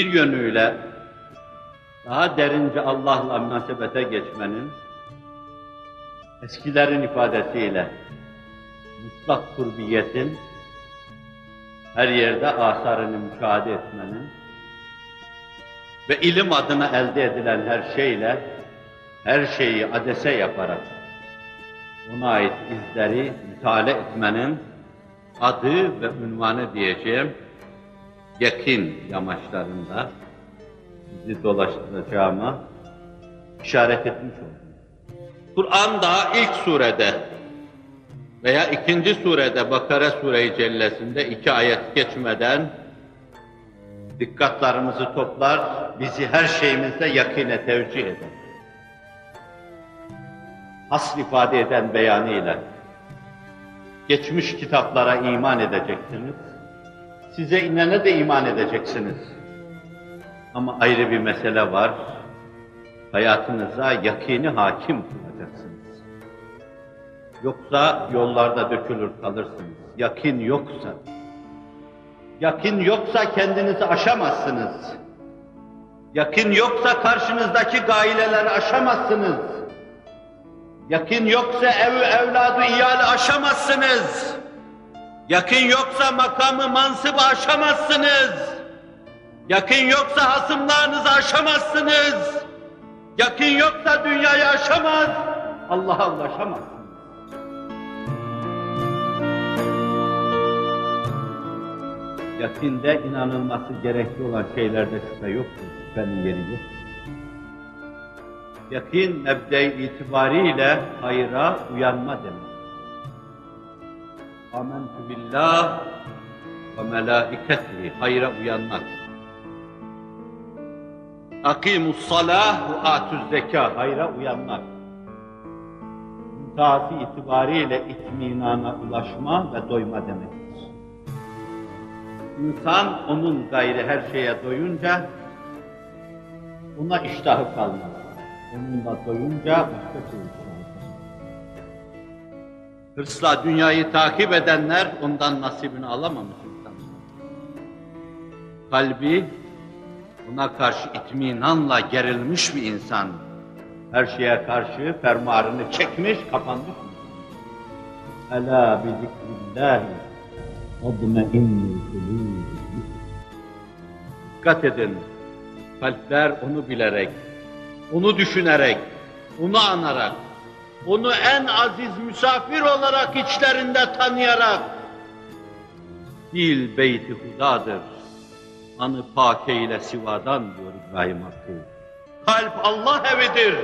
bir yönüyle daha derince Allah'la münasebete geçmenin, eskilerin ifadesiyle mutlak kurbiyetin, her yerde asarını müşahede etmenin ve ilim adına elde edilen her şeyle, her şeyi adese yaparak ona ait izleri mütale etmenin adı ve ünvanı diyeceğim yakin yamaçlarında bizi dolaştıracağıma işaret etmiş oldum. Kur'an'da ilk surede veya ikinci surede Bakara Sure-i Cellesi'nde iki ayet geçmeden dikkatlarımızı toplar, bizi her şeyimizde yakine tevcih eder. Asl ifade eden beyanıyla geçmiş kitaplara iman edeceksiniz, size inene de iman edeceksiniz. Ama ayrı bir mesele var, hayatınıza yakini hakim kılacaksınız. Yoksa yollarda dökülür kalırsınız. Yakin yoksa, yakin yoksa kendinizi aşamazsınız. Yakin yoksa karşınızdaki gaileleri aşamazsınız. Yakin yoksa ev evladı iyali aşamazsınız. Yakin yoksa makamı mansıbı aşamazsınız. Yakin yoksa hasımlarınızı aşamazsınız. Yakin yoksa dünyayı aşamaz, Allah'a ulaşamazsınız. Yakinde inanılması gerekli olan şeylerde şüphe yoktur, şüphenin yeri yok. Yakin mebde itibariyle hayra uyanma demek. Amentu billah ve melaiketihi hayra uyanmak. Akimus salah ve atuz zeka hayra uyanmak. Müteafi itibariyle itminana ulaşma ve doyma demektir. İnsan onun gayri her şeye doyunca ona iştahı kalmaz. Onunla doyunca başka iştahı Hırsla dünyayı takip edenler ondan nasibini alamamış insanlar. Kalbi ona karşı itminanla gerilmiş bir insan. Her şeye karşı fermuarını çekmiş, kapanmış mı? Ela bi zikrillahi admeinnil kulûb. Dikkat edin, kalpler onu bilerek, onu düşünerek, onu anarak, onu en aziz misafir olarak içlerinde tanıyarak, dil beyti hudadır, anı pake ile sivadan diyor İbrahim Hakkı. Kalp Allah evidir.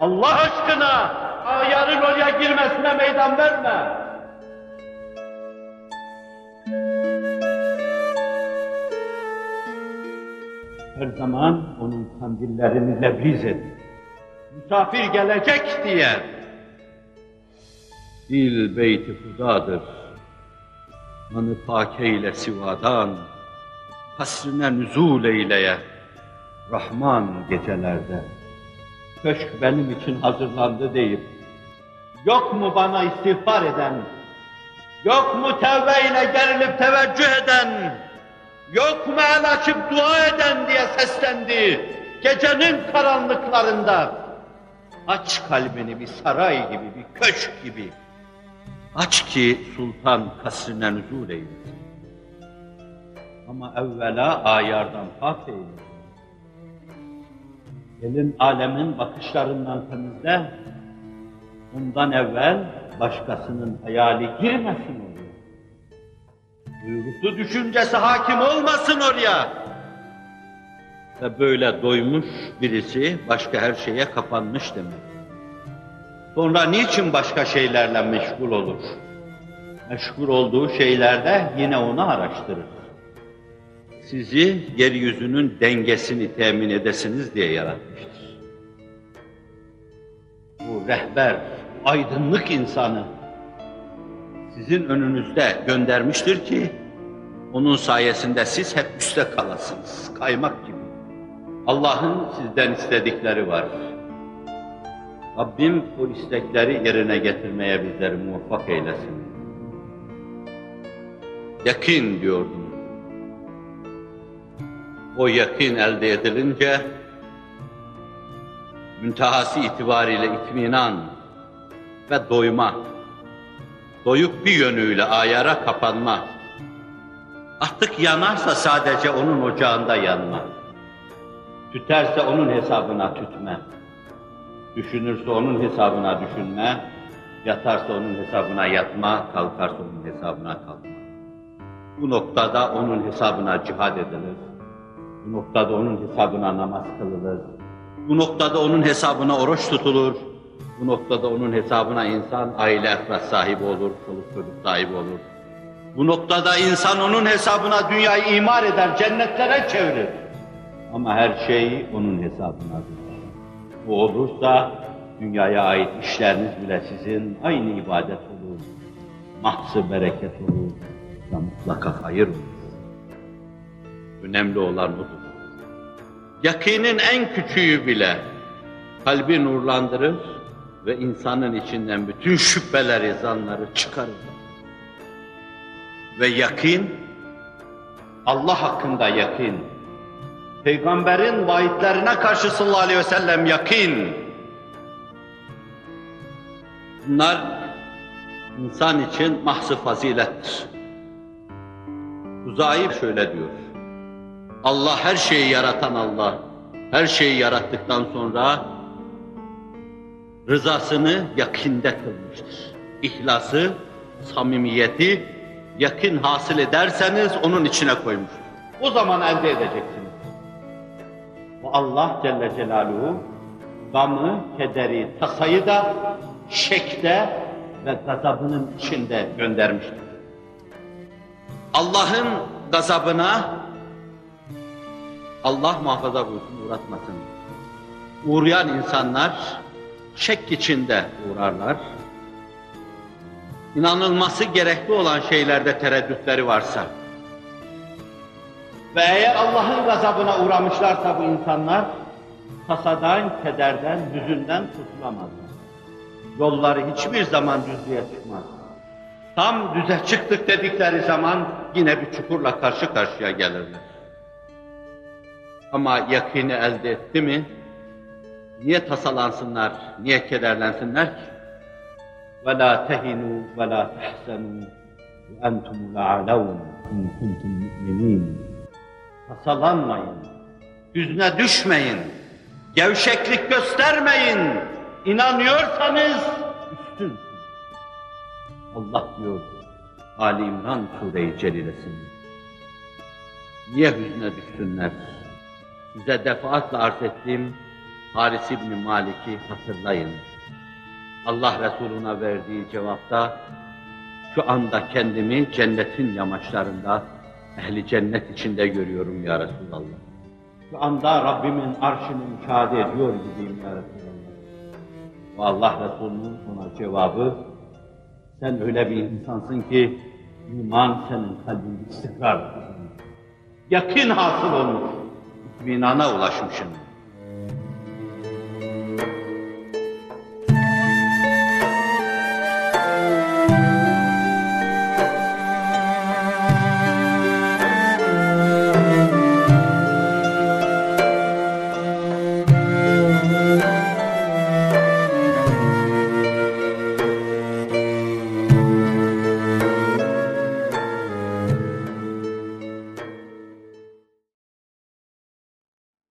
Allah aşkına ayarın oraya girmesine meydan verme. Her zaman onun kandillerini lebriz edin. Misafir gelecek diye. Dil beyti hudadır. Manı pake ile sivadan, hasrine nüzul eyleye, Rahman gecelerde. Köşk benim için hazırlandı deyip, yok mu bana istiğfar eden, yok mu tevbe ile gerilip teveccüh eden, yok mu el açıp dua eden diye seslendi. Gecenin karanlıklarında, aç kalbini bir saray gibi, bir köşk gibi, aç ki sultan kasrine nüzul eylesin. Ama evvela ayardan pak eylesin. Elin alemin bakışlarından temizle, ondan evvel başkasının hayali girmesin oraya. Duygusu düşüncesi hakim olmasın oraya. Ve böyle doymuş birisi başka her şeye kapanmış demek. Sonra niçin başka şeylerle meşgul olur? Meşgul olduğu şeylerde yine onu araştırır. Sizi yeryüzünün dengesini temin edesiniz diye yaratmıştır. Bu rehber, aydınlık insanı sizin önünüzde göndermiştir ki onun sayesinde siz hep üstte kalasınız, kaymak gibi. Allah'ın sizden istedikleri var. Rabbim o istekleri yerine getirmeye bizleri muvaffak eylesin. Yakin diyordum. o yakin elde edilince, müntehası itibariyle itminan ve doyma, doyup bir yönüyle ayara kapanma, artık yanarsa sadece onun ocağında yanma, tüterse onun hesabına tütme, düşünürse onun hesabına düşünme, yatarsa onun hesabına yatma, kalkarsa onun hesabına kalkma. Bu noktada onun hesabına cihad edilir. Bu noktada onun hesabına namaz kılınır. Bu noktada onun hesabına oruç tutulur. Bu noktada onun hesabına insan aile efrat sahibi olur, çoluk çocuk sahibi olur. Bu noktada insan onun hesabına dünyayı imar eder, cennetlere çevirir. Ama her şey onun hesabınadır. Bu olursa dünyaya ait işleriniz bile sizin aynı ibadet olur. Mahsı bereket olur ve mutlaka hayır olur. Önemli olan odur. Yakinin en küçüğü bile kalbi nurlandırır ve insanın içinden bütün şüpheleri, zanları çıkarır. Ve yakin, Allah hakkında yakin, Peygamberin vaatlerine karşı sallallahu aleyhi ve sellem yakin. Bunlar insan için mahzı fazilettir. Uzayı şöyle diyor. Allah her şeyi yaratan Allah, her şeyi yarattıktan sonra rızasını yakinde kılmıştır. İhlası, samimiyeti yakın hasıl ederseniz onun içine koymuştur. O zaman elde edeceksiniz. Bu Allah Celle Celaluhu gamı, kederi, tasayı da şekte ve gazabının içinde göndermiştir. Allah'ın gazabına Allah muhafaza buyursun, uğratmasın. Uğrayan insanlar şek içinde uğrarlar. İnanılması gerekli olan şeylerde tereddütleri varsa ve eğer Allah'ın gazabına uğramışlarsa bu insanlar tasadan, kederden, hüzünden kurtulamazlar. Yolları hiçbir zaman düzlüğe çıkmaz. Tam düze çıktık dedikleri zaman yine bir çukurla karşı karşıya gelirler. Ama yakini elde etti mi, niye tasalansınlar, niye kederlensinler ki? وَلَا تَهِنُوا وَلَا تَحْسَنُوا وَاَنْتُمُ لَعَلَوْنَ اِنْ كُنْتُمْ مُؤْمِنِينَ Tasalanmayın, hüzne düşmeyin, gevşeklik göstermeyin, inanıyorsanız üstün. Allah diyor, Ali İmran Sure-i Celilesinde. Niye hüzne düşsünler? Size defaatle arz ettiğim Haris İbni Malik'i hatırlayın. Allah Resuluna verdiği cevapta şu anda kendimi cennetin yamaçlarında ehli cennet içinde görüyorum ya Resulallah. Şu anda Rabbimin arşını müşahede ediyor gibiyim ya Resulallah. Ve Allah Resulü'nün ona cevabı sen öyle bir insansın ki iman senin kalbinde istikrar. Yakın hasıl olmuş. İtminana ulaşmışsın.